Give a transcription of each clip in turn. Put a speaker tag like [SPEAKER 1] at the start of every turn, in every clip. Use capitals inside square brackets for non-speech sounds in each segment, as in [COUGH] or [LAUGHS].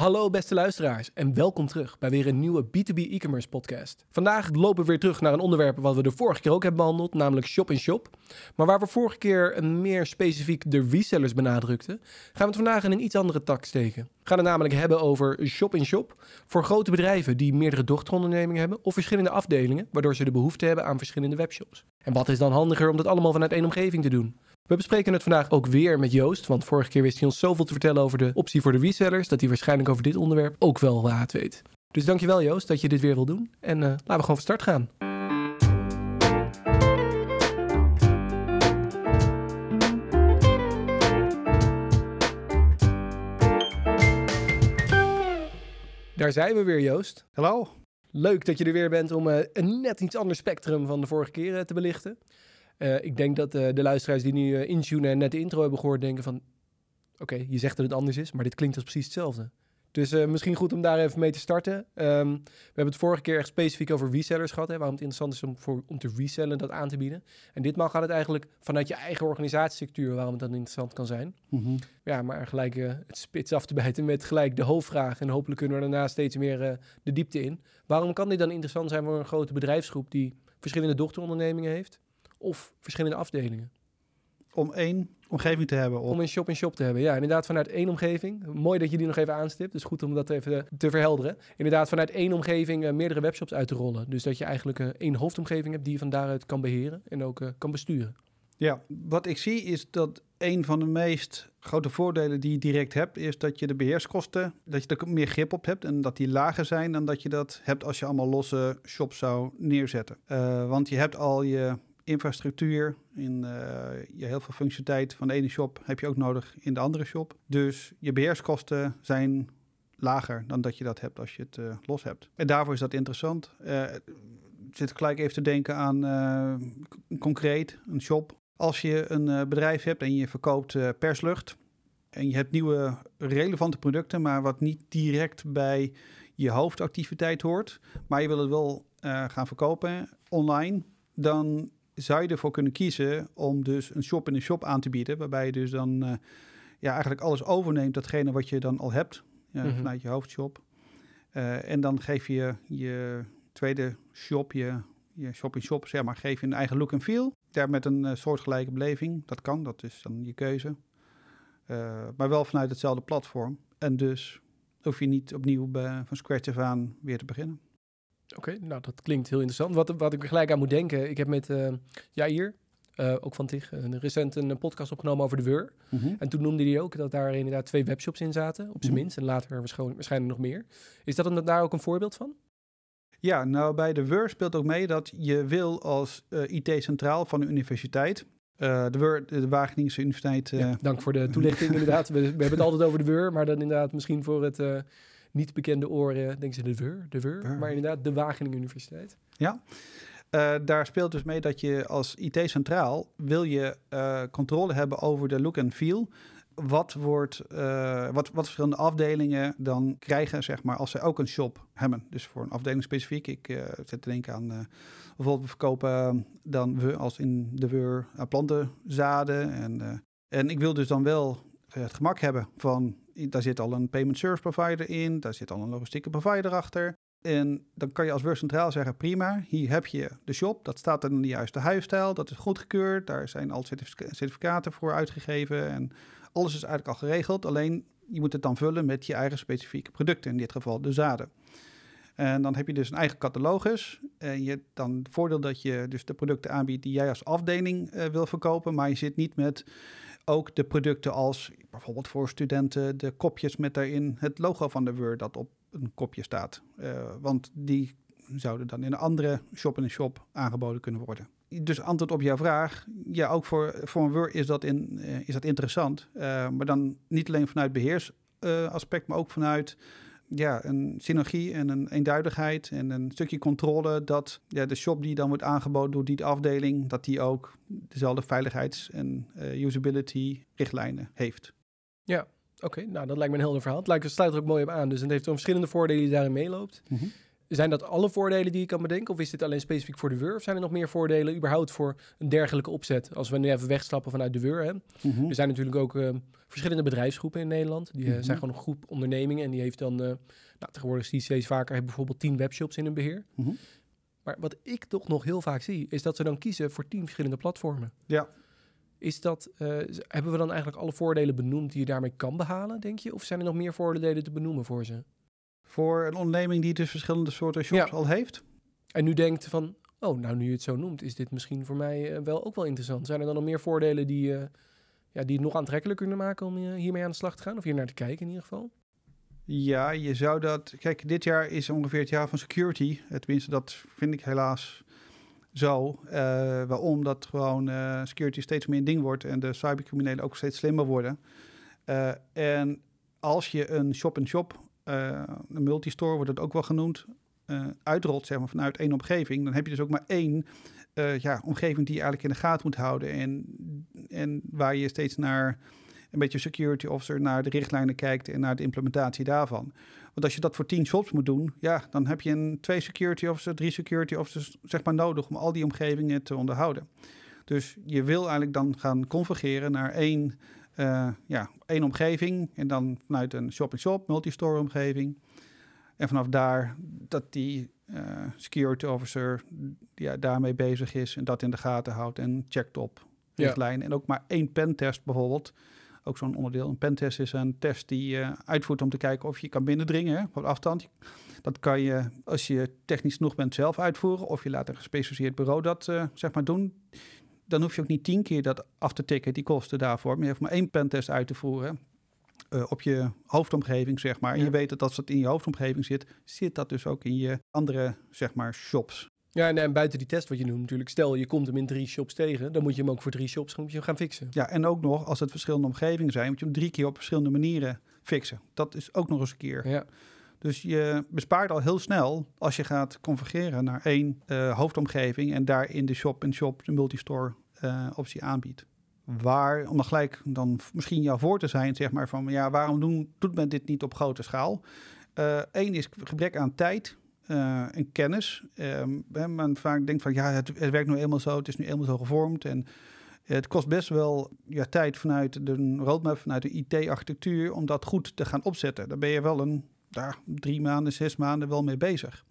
[SPEAKER 1] Hallo beste luisteraars en welkom terug bij weer een nieuwe B2B e-commerce podcast. Vandaag lopen we weer terug naar een onderwerp wat we de vorige keer ook hebben behandeld, namelijk shop in shop. Maar waar we vorige keer meer specifiek de resellers benadrukten, gaan we het vandaag in een iets andere tak steken. We gaan het namelijk hebben over shop in shop voor grote bedrijven die meerdere dochterondernemingen hebben of verschillende afdelingen, waardoor ze de behoefte hebben aan verschillende webshops. En wat is dan handiger om dat allemaal vanuit één omgeving te doen? We bespreken het vandaag ook weer met Joost, want vorige keer wist hij ons zoveel te vertellen over de optie voor de resellers, dat hij waarschijnlijk over dit onderwerp ook wel raad weet. Dus dankjewel Joost dat je dit weer wil doen en uh, laten we gewoon van start gaan. Daar zijn we weer Joost.
[SPEAKER 2] Hallo.
[SPEAKER 1] Leuk dat je er weer bent om uh, een net iets ander spectrum van de vorige keer uh, te belichten. Uh, ik denk dat uh, de luisteraars die nu uh, intunen en net de intro hebben gehoord, denken van... Oké, okay, je zegt dat het anders is, maar dit klinkt als precies hetzelfde. Dus misschien goed om daar even mee te starten. Um, we hebben het vorige keer echt specifiek over resellers gehad. Hè, waarom het interessant is om, voor, om te resellen, dat aan te bieden. En ditmaal gaat het eigenlijk vanuit je eigen organisatiestructuur waarom het dan interessant kan zijn. Mm -hmm. Ja, maar gelijk het spits af te bijten met gelijk de hoofdvraag. En hopelijk kunnen we daarna steeds meer de diepte in. Waarom kan dit dan interessant zijn voor een grote bedrijfsgroep die verschillende dochterondernemingen heeft? Of verschillende afdelingen.
[SPEAKER 2] Om één omgeving te hebben.
[SPEAKER 1] Om een shop-in-shop te hebben, ja. Inderdaad, vanuit één omgeving. Mooi dat je die nog even aanstipt. Dus goed om dat even te verhelderen. Inderdaad, vanuit één omgeving uh, meerdere webshops uit te rollen. Dus dat je eigenlijk uh, één hoofdomgeving hebt die je van daaruit kan beheren en ook uh, kan besturen.
[SPEAKER 2] Ja, wat ik zie is dat een van de meest grote voordelen die je direct hebt, is dat je de beheerskosten, dat je er meer grip op hebt en dat die lager zijn dan dat je dat hebt als je allemaal losse shops zou neerzetten. want je hebt al je infrastructuur, in uh, je heel veel functionaliteit van de ene shop heb je ook nodig in de andere shop. Dus je beheerskosten zijn lager dan dat je dat hebt als je het uh, los hebt. En daarvoor is dat interessant. Uh, zit gelijk even te denken aan concreet een shop. Als je een bedrijf hebt en je verkoopt perslucht en je hebt nieuwe relevante producten, maar wat niet direct bij je hoofdactiviteit hoort, maar je wil het wel gaan verkopen online, dan zou je ervoor kunnen kiezen om dus een shop in een shop aan te bieden. Waarbij je dus dan uh, ja, eigenlijk alles overneemt, datgene wat je dan al hebt ja, mm-hmm. vanuit je hoofdshop. Uh, en dan geef je je tweede shop, je, je shop in shop, zeg maar, geef je een eigen look en feel. Daar met een soortgelijke beleving. Dat kan, dat is dan je keuze. maar wel vanuit hetzelfde platform. En dus hoef je niet opnieuw bij, van scratch af aan weer te beginnen.
[SPEAKER 1] Oké, okay, nou dat klinkt heel interessant. Wat, wat ik er gelijk aan moet denken, ik heb met uh, Jair, uh, ook van TIG, een, recent een podcast opgenomen over de WUR. Mm -hmm. En toen noemde hij ook dat daar inderdaad twee webshops in zaten, op zijn mm -hmm. minst. En later waarschijnlijk nog meer. Is dat een, daar ook een voorbeeld van?
[SPEAKER 2] Ja, nou bij de WUR speelt ook mee dat je wil als uh, IT-centraal van de universiteit uh, de, WUR, de Wageningse Universiteit.
[SPEAKER 1] Uh, ja, dank voor de toelichting, inderdaad. We, we, hebben het altijd over de WUR, maar dan inderdaad misschien voor het uh, niet bekende oren, denken ze de WUR, de WUR, maar inderdaad de Wageningen Universiteit.
[SPEAKER 2] Ja, uh, daar speelt dus mee dat je als IT-centraal wil je uh, controle hebben over de look and feel. Wat, wordt, uh, wat, wat verschillende afdelingen dan krijgen, zeg maar, als ze ook een shop hebben. Dus voor een afdeling specifiek. Ik zit te denken aan bijvoorbeeld, we verkopen dan we als in de WUR plantenzaden. En, en ik wil dus dan wel het gemak hebben van daar zit al een payment service provider in, daar zit al een logistieke provider achter. En dan kan je als Centraal zeggen, prima, hier heb je de shop, dat staat in de juiste huisstijl, dat is goedgekeurd, daar zijn al certificaten voor uitgegeven en alles is eigenlijk al geregeld, alleen je moet het dan vullen met je eigen specifieke producten, in dit geval de zaden. En dan heb je dus een eigen catalogus. En je dan het voordeel dat je dus de producten aanbiedt die jij als afdeling uh, wil verkopen, maar je zit niet met ook de producten als bijvoorbeeld voor studenten de kopjes met daarin het logo van de Word dat op een kopje staat. Uh, want die zouden dan in een andere shop-in-shop shop aangeboden kunnen worden. Dus antwoord op jouw vraag, ja, ook voor, voor een Word is dat, in, uh, is dat interessant. Uh, maar dan niet alleen vanuit beheersaspect, maar ook vanuit ja, een synergie en een eenduidigheid en een stukje controle dat ja, de shop die dan wordt aangeboden door die afdeling, dat die ook dezelfde veiligheids- en uh, usability richtlijnen heeft.
[SPEAKER 1] Ja, oké. Okay. Nou, dat lijkt me een helder verhaal. Het lijkt, sluit er ook mooi op aan. Dus het heeft verschillende voordelen die daarin meeloopt. Mm -hmm. Zijn dat alle voordelen die je kan bedenken? Of is dit alleen specifiek voor de WUR? Of zijn er nog meer voordelen überhaupt voor een dergelijke opzet? Als we nu even wegstappen vanuit de WUR. Hè?
[SPEAKER 2] Mhm.
[SPEAKER 1] Er zijn natuurlijk ook eh, verschillende bedrijfsgroepen in Nederland. Die eh,
[SPEAKER 2] Mhm.
[SPEAKER 1] zijn gewoon een groep ondernemingen. En die heeft dan, eh, nou, tegenwoordig zie je steeds vaker, bijvoorbeeld tien webshops in hun beheer.
[SPEAKER 2] Mhm.
[SPEAKER 1] Maar wat ik toch nog heel vaak zie, is dat ze dan kiezen voor tien verschillende platformen.
[SPEAKER 2] Ja.
[SPEAKER 1] Is dat, hebben we dan eigenlijk alle voordelen benoemd die je daarmee kan behalen, denk je? Of zijn er nog meer voordelen te benoemen voor ze?
[SPEAKER 2] Voor een onderneming die dus verschillende soorten shops
[SPEAKER 1] Ja.
[SPEAKER 2] al heeft.
[SPEAKER 1] En nu denkt van, oh, nou nu je het zo noemt, is dit misschien voor mij eh, wel ook wel interessant. Zijn er dan nog meer voordelen die, eh, ja, die het nog aantrekkelijk kunnen maken om eh, hiermee aan de slag te gaan? Of hier naar te kijken in ieder geval?
[SPEAKER 2] Ja, je zou dat. Kijk, dit jaar is ongeveer het jaar van security. Tenminste, dat vind ik helaas zo. Eh, waarom? Dat gewoon security steeds meer een ding wordt en de cybercriminelen ook steeds slimmer worden. En als je een shop-in-shop, eh, een multistore wordt het ook wel genoemd, eh, uitrolt zeg maar, vanuit één omgeving, dan heb je dus ook maar één eh, ja, omgeving die je eigenlijk in de gaten moet houden. En, en waar je steeds naar een beetje security officer naar de richtlijnen kijkt en naar de implementatie daarvan. Want als je dat voor tien shops moet doen, ja, dan heb je een twee security officers, drie security officers zeg maar nodig om al die omgevingen te onderhouden. Dus je wil eigenlijk dan gaan convergeren naar één, eh, ja, één omgeving en dan vanuit een shop-in-shop, multistore omgeving. En vanaf daar dat die eh, security officer ja, daarmee bezig is en dat in de gaten houdt en checkt op
[SPEAKER 1] Ja.
[SPEAKER 2] richtlijnen. En ook maar één pentest bijvoorbeeld. Ook zo'n onderdeel. Een pentest is een test die je uitvoert om te kijken of je kan binnendringen hè, op afstand. Dat kan je, als je technisch genoeg bent, zelf uitvoeren. Of je laat een gespecialiseerd bureau dat eh, zeg maar doen. Dan hoef je ook niet tien keer dat af te tikken, die kosten daarvoor. Maar je hoeft maar één pentest uit te voeren. eh, op je hoofdomgeving, zeg maar. En
[SPEAKER 1] Ja.
[SPEAKER 2] je weet dat als dat in je hoofdomgeving zit, zit dat dus ook in je andere, zeg maar, shops.
[SPEAKER 1] Ja, en, en buiten die test wat je noemt natuurlijk. Stel, je komt hem in drie shops tegen. Dan moet je hem ook voor drie shops moet je hem gaan fixen.
[SPEAKER 2] Ja, en ook nog, als het verschillende omgevingen zijn, moet je hem drie keer op verschillende manieren fixen. Dat is ook nog eens een keer.
[SPEAKER 1] Ja,
[SPEAKER 2] Dus je bespaart al heel snel als je gaat convergeren naar één eh, hoofdomgeving en daar in de shop-in-shop de multistore eh, optie aanbiedt. Waar, om dan gelijk dan misschien jou voor te zijn, zeg maar van ja, waarom doen, doet men dit niet op grote schaal? Eén is gebrek aan tijd eh, en kennis. Hè, men vaak denkt van ja, het, het werkt nu eenmaal zo, het is nu eenmaal zo gevormd en het kost best wel ja, tijd vanuit de roadmap, vanuit de IT-architectuur om dat goed te gaan opzetten. Daar ben je wel een daar drie maanden, zes maanden wel mee bezig.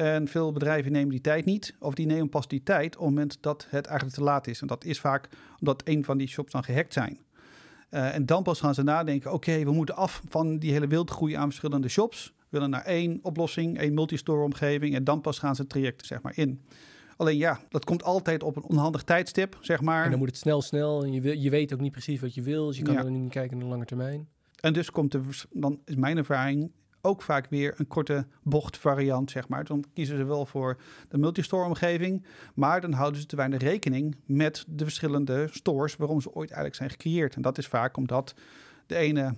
[SPEAKER 2] En veel bedrijven nemen die tijd niet, of die nemen pas die tijd op het moment dat het eigenlijk te laat is. En dat is vaak omdat een van die shops dan gehackt zijn. Eh, en dan pas gaan ze nadenken, oké, we moeten af van die hele wildgroei aan verschillende shops. We willen naar één oplossing, één multistore omgeving en dan pas gaan ze het traject zeg maar in. Alleen ja, dat komt altijd op een onhandig tijdstip, zeg maar.
[SPEAKER 1] en dan moet het snel, snel. En je, wil, je weet ook niet precies wat je wil. Dus je kan
[SPEAKER 2] Ja.
[SPEAKER 1] niet kijken naar de lange termijn.
[SPEAKER 2] En dus komt er, dan is mijn ervaring ook vaak weer een korte bocht variant, zeg maar. Dan kiezen ze wel voor de multistore omgeving, maar dan houden ze te weinig rekening met de verschillende stores waarom ze ooit eigenlijk zijn gecreëerd. En dat is vaak omdat de ene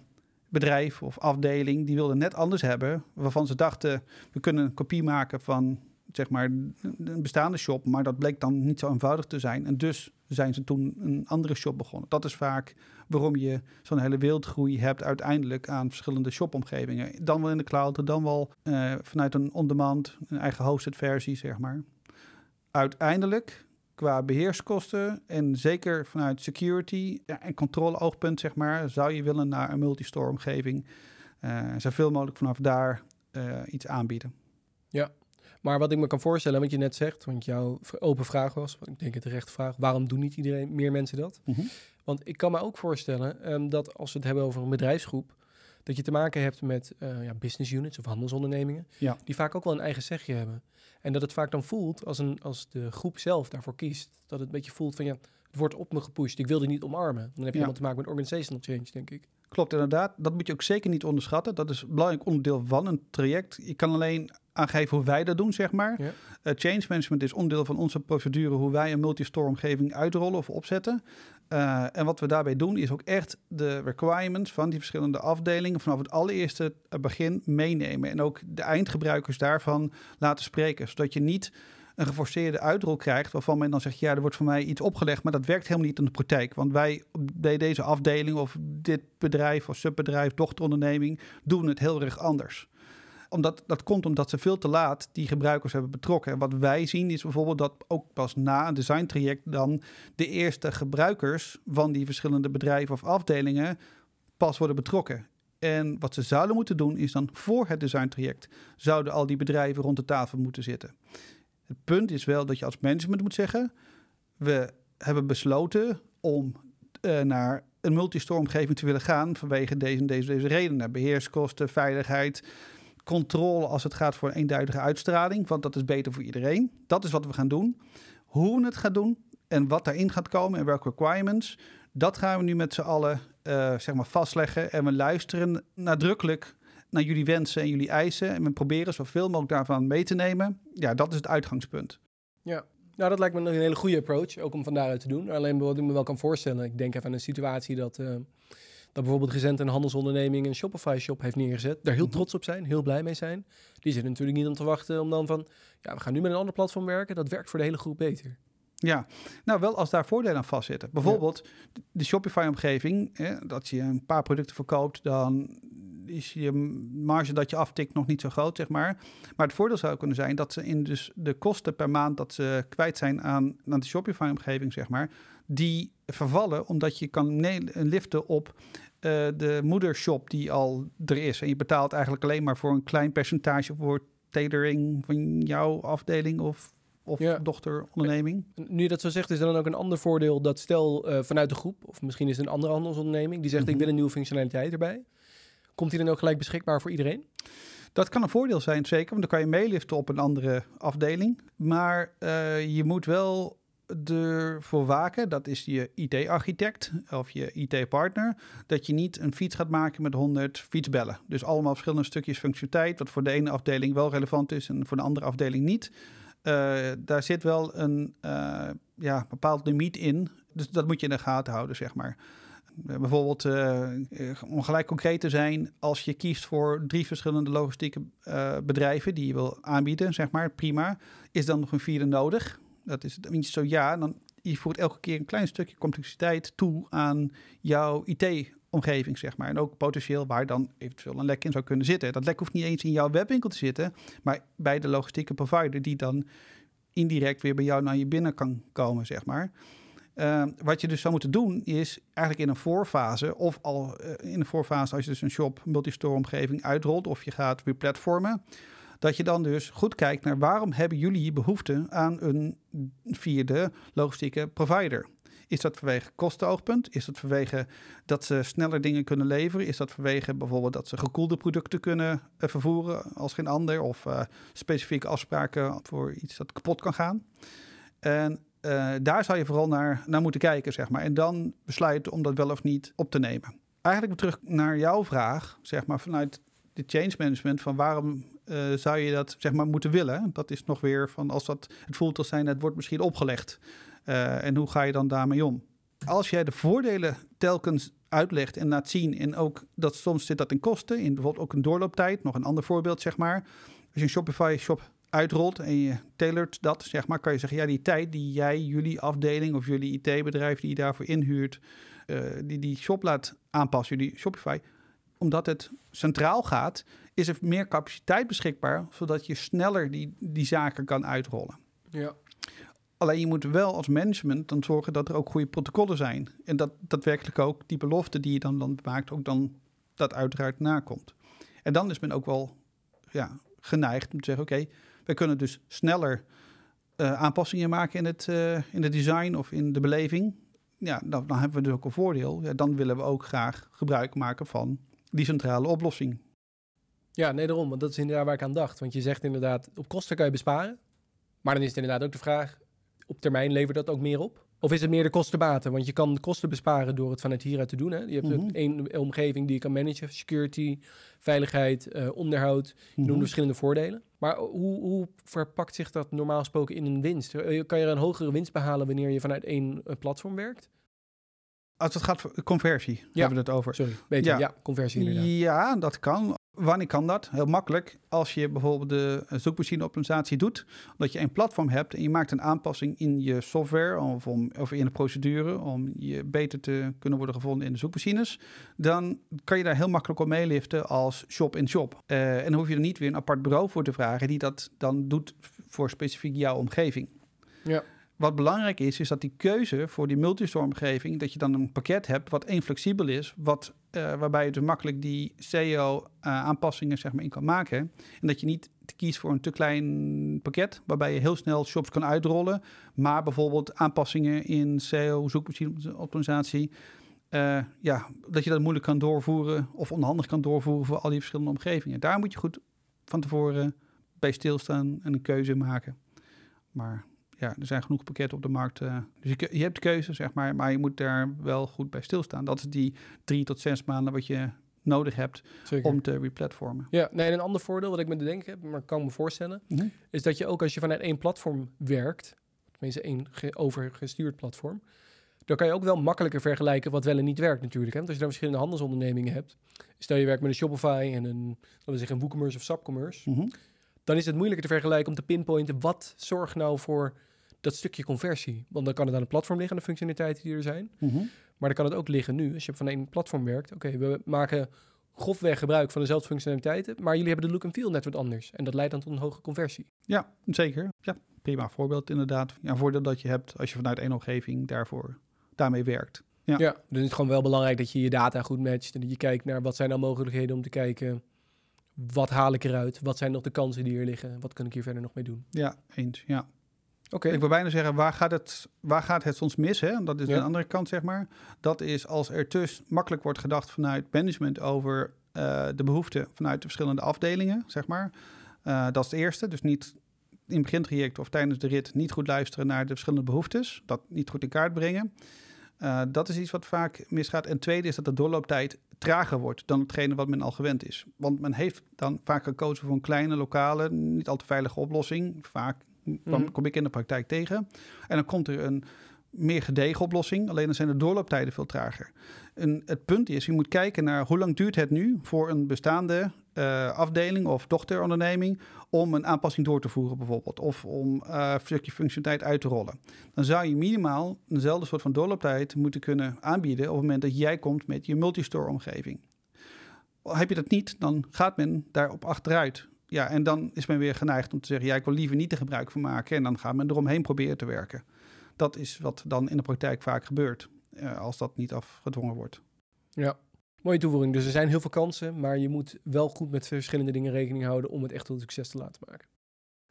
[SPEAKER 2] bedrijf of afdeling die wilde net anders hebben, waarvan ze dachten we kunnen een kopie maken van zeg maar een bestaande shop, maar dat bleek dan niet zo eenvoudig te zijn. En dus zijn ze toen een andere shop begonnen. Dat is vaak waarom je zo'n hele wildgroei hebt uiteindelijk aan verschillende shopomgevingen. Dan wel in de cloud, dan wel eh, vanuit een on-demand, een eigen hosted versie, zeg maar. Uiteindelijk, qua beheerskosten en zeker vanuit security ja, en controleoogpunt, zeg maar, zou je willen naar een multistore omgeving. eh zoveel mogelijk vanaf daar eh, iets aanbieden.
[SPEAKER 1] Maar wat ik me kan voorstellen, wat je net zegt, want jouw open vraag was, ik denk het terechte vraag, waarom doen niet iedereen, meer mensen dat? Want ik kan me ook voorstellen ehm, dat als we het hebben over een bedrijfsgroep, dat je te maken hebt met eh, ja, business units of handelsondernemingen,
[SPEAKER 2] Ja.
[SPEAKER 1] die vaak ook wel een eigen zegje hebben. En dat het vaak dan voelt, als, een, als de groep zelf daarvoor kiest, dat het een beetje voelt van ja, het wordt op me gepusht, ik wil dit niet omarmen. Dan heb je
[SPEAKER 2] Ja.
[SPEAKER 1] helemaal te maken met organizational change, denk ik.
[SPEAKER 2] Klopt, inderdaad. Dat moet je ook zeker niet onderschatten. Dat is een belangrijk onderdeel van een traject. Je kan alleen aangeven hoe wij dat doen, zeg maar.
[SPEAKER 1] Ja.
[SPEAKER 2] Eh, change management is onderdeel van onze procedure... hoe wij een multistore omgeving uitrollen of opzetten. Eh, en wat we daarbij doen is ook echt de requirements... van die verschillende afdelingen vanaf het allereerste eh, begin meenemen. En ook de eindgebruikers daarvan laten spreken. Zodat je niet een geforceerde uitrol krijgt... waarvan men dan zegt, ja, er wordt voor mij iets opgelegd... maar dat werkt helemaal niet in de praktijk. Want wij bij deze afdeling of dit bedrijf of subbedrijf, dochteronderneming, doen het heel erg anders. Omdat, dat komt omdat ze veel te laat die gebruikers hebben betrokken. En wat wij zien is bijvoorbeeld dat ook pas na een designtraject dan de eerste gebruikers van die verschillende bedrijven of afdelingen pas worden betrokken. En wat ze zouden moeten doen is dan voor het designtraject zouden al die bedrijven rond de tafel moeten zitten. Het punt is wel dat je als management moet zeggen, we hebben besloten om uh, naar een multistore omgeving te willen gaan vanwege deze, deze, deze redenen. Beheerskosten, veiligheid, controle als het gaat voor een eenduidige uitstraling, want dat is beter voor iedereen. Dat is wat we gaan doen. Hoe we het gaan doen en wat daarin gaat komen en welke requirements, dat gaan we nu met z'n allen uh, zeg maar vastleggen. En we luisteren nadrukkelijk naar jullie wensen en jullie eisen. En we proberen zoveel mogelijk daarvan mee te nemen. Ja, dat is het uitgangspunt.
[SPEAKER 1] Ja, nou, dat lijkt me een hele goede approach, ook om van daaruit te doen. Alleen wat ik me wel kan voorstellen, ik denk even aan een situatie dat, uh, dat bijvoorbeeld recent een handelsonderneming een Shopify-shop heeft neergezet. Daar heel mhm. trots op zijn, heel blij mee zijn. Die zitten natuurlijk niet om te wachten om dan van, ja, we gaan nu met een ander platform werken. Dat werkt voor de hele groep beter.
[SPEAKER 2] Ja, nou wel als daar voordelen aan vastzitten. Bijvoorbeeld de Shopify-omgeving, dat je een paar producten verkoopt, dan is je marge dat je aftikt nog niet zo groot, zeg maar. Maar het voordeel zou kunnen zijn dat ze in dus de kosten per maand dat ze kwijt zijn aan, aan de Shopify-omgeving, zeg maar, die vervallen omdat je kan liften op uh, de moedershop die al er is. En je betaalt eigenlijk alleen maar voor een klein percentage voor tailoring van jouw afdeling of of ja. dochteronderneming.
[SPEAKER 1] Nu je dat zo zegt, is er dan ook een ander voordeel dat stel uh, vanuit de groep, of misschien is het een andere handelsonderneming, die zegt ik mhm. wil een nieuwe functionaliteit erbij. Komt die dan ook gelijk beschikbaar voor iedereen?
[SPEAKER 2] Dat kan een voordeel zijn, zeker, want dan kan je meeliften op een andere afdeling. Maar uh, je moet wel ervoor waken, dat is je IT-architect of je IT-partner, dat je niet een fiets gaat maken met 100 fietsbellen. Dus allemaal verschillende stukjes functionaliteit, wat voor de ene afdeling wel relevant is en voor de andere afdeling niet. Uh, daar zit wel een uh, ja, bepaald limiet in. Dus dat moet je in de gaten houden, zeg maar. Eh, bijvoorbeeld, om gelijk concreet te zijn, als je kiest voor drie verschillende logistieke bedrijven die je wil aanbieden, zeg maar, prima. Is dan nog een vierde nodig? Dat is niet zo ja, dan je voert elke keer een klein stukje complexiteit toe aan jouw IT omgeving, zeg maar. En ook potentieel waar dan eventueel een lek in zou kunnen zitten. Dat lek hoeft niet eens in jouw webwinkel te zitten, maar bij de logistieke provider die dan indirect weer bij jou naar je binnen kan komen, zeg maar. Uh, wat je dus zou moeten doen is eigenlijk in een voorfase of al uh, in een voorfase als je dus een shop multistore omgeving uitrolt of je gaat replatformen, dat je dan dus goed kijkt naar waarom hebben jullie behoefte aan een vierde logistieke provider. Is dat vanwege kostenoogpunt? Is dat vanwege dat ze sneller dingen kunnen leveren? Is dat vanwege bijvoorbeeld dat ze gekoelde producten kunnen uh, vervoeren als geen ander? Of uh, specifieke afspraken voor iets dat kapot kan gaan? En uh, daar zou je vooral naar, naar moeten kijken, zeg maar. En dan besluiten om dat wel of niet op te nemen. Eigenlijk terug naar jouw vraag, zeg maar, vanuit de change management, van waarom uh, zou je dat zeg maar moeten willen? Dat is nog weer van als dat het voelt als zijn, het wordt misschien opgelegd. Uh, en hoe ga je dan daarmee om? Als jij de voordelen telkens uitlegt en laat zien, en ook dat soms zit dat in kosten, in bijvoorbeeld ook een doorlooptijd, nog een ander voorbeeld zeg maar. Als je een Shopify shop uitrolt en je tailert dat, zeg maar, kan je zeggen, ja, die tijd die jij, jullie afdeling of jullie IT-bedrijf die je daarvoor inhuurt, uh, die die shop laat aanpassen, jullie Shopify, omdat het centraal gaat, is er meer capaciteit beschikbaar, zodat je sneller die, die zaken kan uitrollen.
[SPEAKER 1] Ja.
[SPEAKER 2] Alleen je moet wel als management dan zorgen dat er ook goede protocollen zijn. En dat daadwerkelijk ook die belofte die je dan, dan maakt, ook dan dat uiteraard nakomt. En dan is men ook wel ja, geneigd om te zeggen: oké, we kunnen dus sneller uh, aanpassingen maken in het, uh, in het design of in de beleving. Ja, dan, dan hebben we dus ook een voordeel. Ja, dan willen we ook graag gebruik maken van die centrale oplossing.
[SPEAKER 1] Ja, nee, daarom. Want dat is inderdaad waar ik aan dacht. Want je zegt inderdaad, op kosten kan je besparen. Maar dan is het inderdaad ook de vraag, op termijn levert dat ook meer op? Of is het meer de kostenbaten? Want je kan de kosten besparen door het vanuit hieruit te doen. Hè? Je hebt mm één omgeving die je kan managen. Security, veiligheid, uh, onderhoud. Je mm noemt verschillende voordelen. Maar hoe, hoe, verpakt zich dat normaal gesproken in een winst? Eh, kan je er een hogere winst behalen wanneer je vanuit één uh, platform werkt?
[SPEAKER 2] Als het gaat voor conversie, ja. hebben we het over.
[SPEAKER 1] Sorry, beetje, ja. ja. conversie inderdaad.
[SPEAKER 2] Ja, dat kan. Wanneer kan dat? Heel makkelijk. Als je bijvoorbeeld de zoekmachine-optimalisatie doet, dat je een platform hebt en je maakt een aanpassing in je software of, of in de procedure om je beter te kunnen worden gevonden in de zoekmachines, dan kan je daar heel makkelijk op meeliften als shop-in-shop. Uh, en dan hoef je er niet weer een apart bureau voor te vragen die dat dan doet voor specifiek jouw omgeving.
[SPEAKER 1] Ja.
[SPEAKER 2] Wat belangrijk is, is dat die keuze voor die multistore-omgeving, dat je dan een pakket hebt wat één flexibel is, wat, uh, waarbij je dus makkelijk die SEO-aanpassingen zeg maar, in kan maken. En dat je niet kiest voor een te klein pakket, waarbij je heel snel shops kan uitrollen, maar bijvoorbeeld aanpassingen in SEO, zoekmachine-optimalisatie, uh, ja, dat je dat moeilijk kan doorvoeren of onhandig kan doorvoeren voor al die verschillende omgevingen. Daar moet je goed van tevoren bij stilstaan en een keuze maken. Maar ja, er zijn genoeg pakketten op de markt. Uh, dus je, je hebt keuze, zeg maar, maar je moet daar wel goed bij stilstaan. Dat is die drie tot zes maanden wat je nodig hebt
[SPEAKER 1] Zeker.
[SPEAKER 2] om te replatformen.
[SPEAKER 1] Ja, nee, en een ander voordeel wat ik me te denken heb, maar kan me voorstellen, mm -hmm. is dat je ook als je vanuit één platform werkt, tenminste één ge overgestuurd platform, dan kan je ook wel makkelijker vergelijken wat wel en niet werkt natuurlijk. Hè? Want als je dan verschillende handelsondernemingen hebt, stel je werkt met een Shopify en een, laten we zeggen, een WooCommerce of SubCommerce,
[SPEAKER 2] mm -hmm.
[SPEAKER 1] dan is het moeilijker te vergelijken om te pinpointen wat zorgt nou voor dat stukje conversie. Want dan kan het aan het platform liggen, de functionaliteiten die er zijn.
[SPEAKER 2] Mm -hmm.
[SPEAKER 1] Maar dan kan het ook liggen nu, als je van één platform werkt. Oké, okay, we maken grofweg gebruik van dezelfde functionaliteiten, maar jullie hebben de look en feel net wat anders. En dat leidt dan tot een hoge conversie.
[SPEAKER 2] Ja, zeker. Ja, prima voorbeeld inderdaad. Ja, een voordeel dat je hebt als je vanuit één omgeving daarvoor, daarmee werkt. Ja.
[SPEAKER 1] ja, dus het is gewoon wel belangrijk dat je je data goed matcht en dat je kijkt naar wat zijn nou mogelijkheden om te kijken wat haal ik eruit, wat zijn nog de kansen die er liggen, wat kan ik hier verder nog mee doen.
[SPEAKER 2] Ja, eens, ja.
[SPEAKER 1] Oké. Okay.
[SPEAKER 2] Ik wil bijna zeggen, waar gaat het, waar gaat het soms mis? Hè? Dat is
[SPEAKER 1] Ja.
[SPEAKER 2] de andere kant, zeg maar. Dat is als er te makkelijk wordt gedacht vanuit management over eh, de behoeften vanuit de verschillende afdelingen, zeg maar. Eh, dat is het eerste. Dus niet in het begintraject of tijdens de rit niet goed luisteren naar de verschillende behoeftes. Dat niet goed in kaart brengen. Uh, dat is iets wat vaak misgaat. En tweede is dat de doorlooptijd trager wordt dan hetgene wat men al gewend is. Want men heeft dan vaak gekozen voor een kleine, lokale, niet al te veilige oplossing. Vaak kwam, kom ik in de praktijk tegen. En dan komt er een meer gedegen oplossing, alleen dan zijn de doorlooptijden veel trager. En het punt is, je moet kijken naar hoe lang duurt het nu voor een bestaande uh, afdeling of dochteronderneming om een aanpassing door te voeren bijvoorbeeld, of om uh, een stukje functionaliteit uit te rollen. Dan zou je minimaal eenzelfde soort van doorlooptijd moeten kunnen aanbieden op het moment dat jij komt met je multistore omgeving. Heb je dat niet, dan gaat men daarop achteruit. Ja, en dan is men weer geneigd om te zeggen, ja, ik wil liever niet er gebruik van maken. En dan gaat men eromheen proberen te werken. Dat is wat dan in de praktijk vaak gebeurt, uh, als dat niet afgedwongen wordt.
[SPEAKER 1] Ja, mooie toevoeging. Dus er zijn heel veel kansen, maar je moet wel goed met verschillende dingen rekening houden om het echt tot succes te laten maken.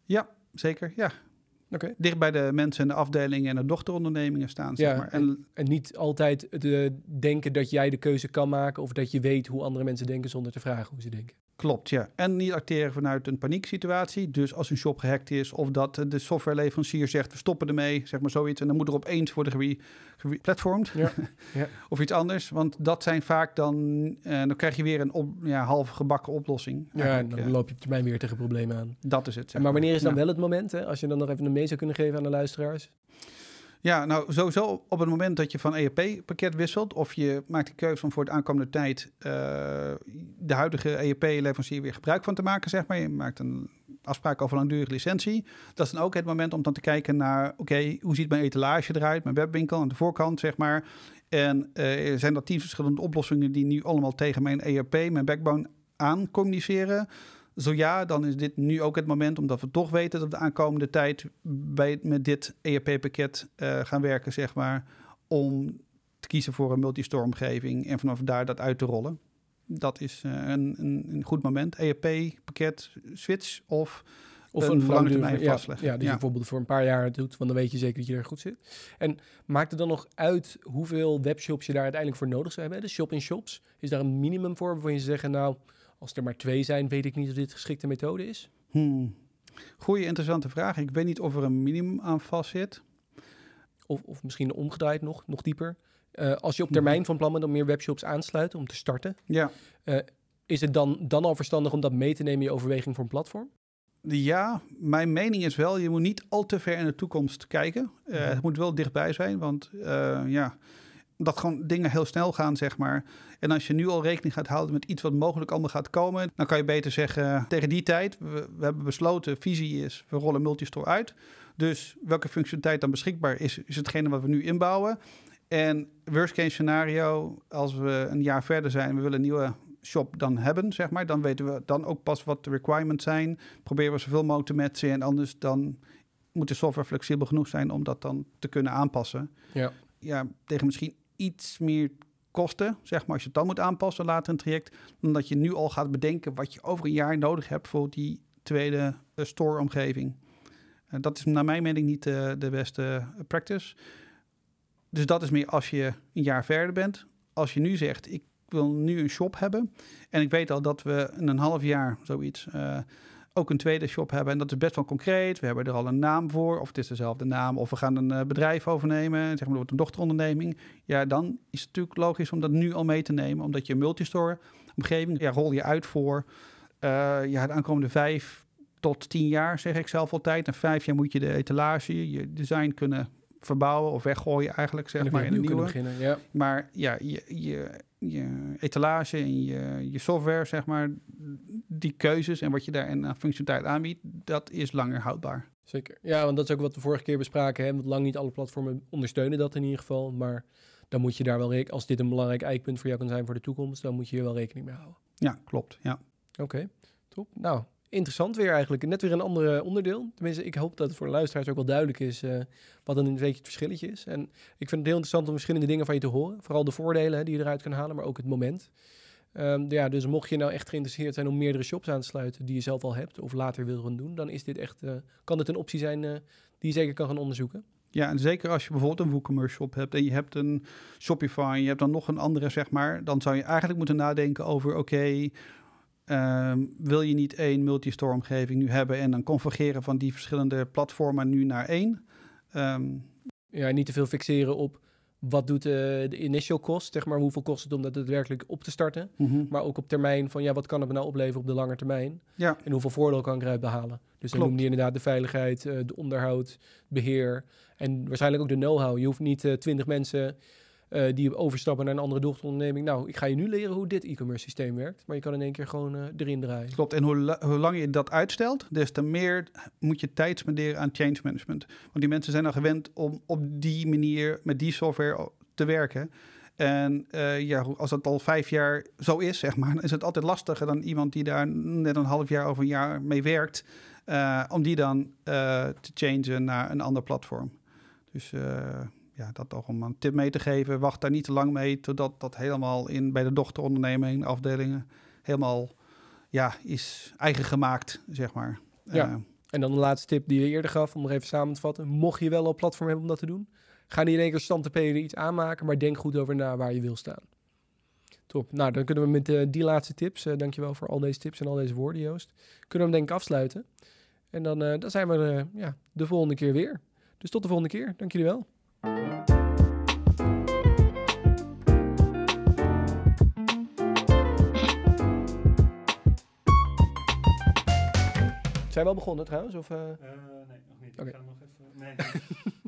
[SPEAKER 2] Ja, zeker. Ja.
[SPEAKER 1] Oké. Okay.
[SPEAKER 2] Dicht bij de mensen en de afdelingen en de dochterondernemingen staan. Zeg
[SPEAKER 1] ja,
[SPEAKER 2] maar.
[SPEAKER 1] en, en, en, niet altijd de, denken dat jij de keuze kan maken of dat je weet hoe andere mensen denken zonder te vragen hoe ze denken.
[SPEAKER 2] Klopt, ja. En niet acteren vanuit een panieksituatie. Dus als een shop gehackt is of dat de softwareleverancier zegt we stoppen ermee, zeg maar zoiets. En dan moet er opeens worden geplatformd.
[SPEAKER 1] Ja. [LAUGHS] ja.
[SPEAKER 2] of iets anders. Want dat zijn vaak dan, uh, dan krijg je weer een op, ja, half gebakken oplossing.
[SPEAKER 1] Ja, en dan uh, loop je op termijn weer tegen problemen aan.
[SPEAKER 2] Dat is het.
[SPEAKER 1] maar. maar wanneer is dan wel het moment, hè, als je dan nog even een mee zou kunnen geven aan de luisteraars?
[SPEAKER 2] Ja, nou sowieso op het moment dat je van ERP-pakket wisselt... of je maakt de keuze om voor de aankomende tijd... Uh, de huidige ERP-leverancier weer gebruik van te maken, zeg maar. Je maakt een afspraak over langdurige licentie. Dat is dan ook het moment om dan te kijken naar... oké, hoe ziet mijn etalage eruit, mijn webwinkel aan de voorkant, zeg maar. En uh, zijn dat tien verschillende oplossingen... die nu allemaal tegen mijn ERP, mijn backbone aan communiceren... Zo ja, dan is dit nu ook het moment, omdat we toch weten dat we de aankomende tijd bij, met dit ERP-pakket uh, gaan werken, zeg maar, om te kiezen voor een multistore omgeving en vanaf daar dat uit te rollen. Dat is uh, een, een, een, goed moment. ERP-pakket, switch of,
[SPEAKER 1] of een, een lange termijn vastleggen. Ja, ja, die ja. je bijvoorbeeld voor een paar jaar doet, want dan weet je zeker dat je er goed zit. En maakt het dan nog uit hoeveel webshops je daar uiteindelijk voor nodig zou hebben? De shop-in-shops, is daar een minimum voor waarvan je zeggen, nou... Als er maar twee zijn, weet ik niet of dit geschikte methode is.
[SPEAKER 2] Hmm. Goeie, interessante vraag. Ik weet niet of er een minimum aan vast zit.
[SPEAKER 1] Of, of misschien omgedraaid nog, nog dieper. Uh, als je op termijn van plan bent om meer webshops aansluiten, om te starten.
[SPEAKER 2] Ja.
[SPEAKER 1] Uh, is het dan, dan al verstandig om dat mee te nemen in je overweging voor een platform?
[SPEAKER 2] Ja, mijn mening is wel, je moet niet al te ver in de toekomst kijken. Uh, mm -hmm. Het moet wel dichtbij zijn, want ja omdat gewoon dingen heel snel gaan, zeg maar. En als je nu al rekening gaat houden met iets wat mogelijk allemaal gaat komen, dan kan je beter zeggen tegen die tijd, we, we hebben besloten, visie is, we rollen multistore uit. Dus welke functionaliteit dan beschikbaar is, is hetgene wat we nu inbouwen. En worst case scenario, als we een jaar verder zijn, we willen een nieuwe shop dan hebben, zeg maar, dan weten we dan ook pas wat de requirements zijn. Proberen we zoveel mogelijk te matchen en anders dan moet de software flexibel genoeg zijn om dat dan te kunnen aanpassen.
[SPEAKER 1] Ja.
[SPEAKER 2] Ja, tegen misschien iets meer kosten, zeg maar, als je het dan moet aanpassen later het traject, dan dat je nu al gaat bedenken wat je over een jaar nodig hebt voor die tweede uh, store-omgeving. Uh, dat is naar mijn mening niet uh, de beste practice. Dus dat is meer als je een jaar verder bent. Als je nu zegt, ik wil nu een shop hebben en ik weet al dat we een half jaar zoiets uh, ook een tweede shop hebben. En dat is best wel concreet. We hebben er al een naam voor, of het is dezelfde naam, of we gaan een uh, bedrijf overnemen, zeg maar, wordt een dochteronderneming. Ja, dan is het natuurlijk logisch om dat nu al mee te nemen, omdat je multistore omgeving, ja, rol je uit voor uh, ja, de aankomende vijf tot tien jaar, zeg ik zelf altijd. En vijf jaar moet je de etalage, je design kunnen verbouwen of weggooien eigenlijk, zeg maar, in een nieuwe.
[SPEAKER 1] Beginnen, ja.
[SPEAKER 2] Maar ja, je, je, je etalage en je, je software, zeg maar, die keuzes en wat je daar in functionaliteit aanbiedt, dat is langer houdbaar.
[SPEAKER 1] Zeker. Ja, want dat is ook wat we vorige keer bespraken. Hè? Want lang niet alle platformen ondersteunen dat in ieder geval. Maar dan moet je daar wel rekening, als dit een belangrijk eikpunt voor jou kan zijn voor de toekomst, dan moet je hier wel rekening mee houden.
[SPEAKER 2] Ja, klopt. Ja.
[SPEAKER 1] Oké, okay, top. Nou, interessant weer eigenlijk. Net weer een ander onderdeel. Tenminste, ik hoop dat het voor de luisteraars ook wel duidelijk is uh, wat dan een beetje het verschilletje is. En ik vind het heel interessant om verschillende dingen van je te horen. Vooral de voordelen die je eruit kan halen, maar ook het moment. Um, ja, dus mocht je nou echt geïnteresseerd zijn om meerdere shops aan te sluiten die je zelf al hebt of later wil gaan doen, dan is dit echt, uh, kan dit een optie zijn die je zeker kan gaan onderzoeken.
[SPEAKER 2] Ja, en zeker als je bijvoorbeeld een WooCommerce shop hebt en je hebt een Shopify je hebt dan nog een andere, zeg maar, dan zou je eigenlijk moeten nadenken over, oké, um, wil je niet één multistore omgeving nu hebben en dan convergeren van die verschillende platformen nu naar één? Um,
[SPEAKER 1] ja, niet te veel fixeren op wat doet uh, de initial cost, zeg maar, hoeveel kost het om dat daadwerkelijk op te starten.
[SPEAKER 2] Mm -hmm.
[SPEAKER 1] Maar ook op termijn van, ja, wat kan het me nou opleveren op de lange termijn?
[SPEAKER 2] Ja.
[SPEAKER 1] En hoeveel voordeel kan ik eruit behalen? Dus dan noem je inderdaad de veiligheid, uh, de onderhoud, beheer en waarschijnlijk ook de know-how. Je hoeft niet uh, twintig mensen uh, die overstappen naar een andere dochteronderneming. Nou, ik ga je nu leren hoe dit e-commerce systeem werkt. Maar je kan in één keer gewoon uh, erin draaien.
[SPEAKER 2] Klopt. En hoe, la hoe lang je dat uitstelt, des te meer moet je tijd spenderen aan change management. Want die mensen zijn al gewend om op die manier met die software te werken. En uh, ja, als dat al vijf jaar zo is, zeg maar, [LAUGHS] dan is het altijd lastiger dan iemand die daar net een half jaar of een jaar mee werkt. Om die dan te changen naar een ander platform. Dus ja, dat toch om een tip mee te geven. Wacht daar niet te lang mee, totdat dat helemaal in bij de dochteronderneming, afdelingen, helemaal ja, is eigen gemaakt, zeg maar.
[SPEAKER 1] Ja. Uh, en dan de laatste tip die je eerder gaf, om nog even samen te vatten. Mocht je wel op platform hebben om dat te doen, ga niet in één keer stand te peden iets aanmaken, maar denk goed over na waar je wil staan. Top. Nou, dan kunnen we met uh, die laatste tips, uh, dankjewel voor al deze tips en al deze woorden, Joost, kunnen we hem denk ik afsluiten. En dan, dan zijn we ja, de volgende keer weer. Dus tot de volgende keer. Dank jullie wel. Zijn we al begonnen trouwens? Of, uh...
[SPEAKER 3] uh, nee, nog niet. Okay. Ik ga nog even... Nee. [LAUGHS]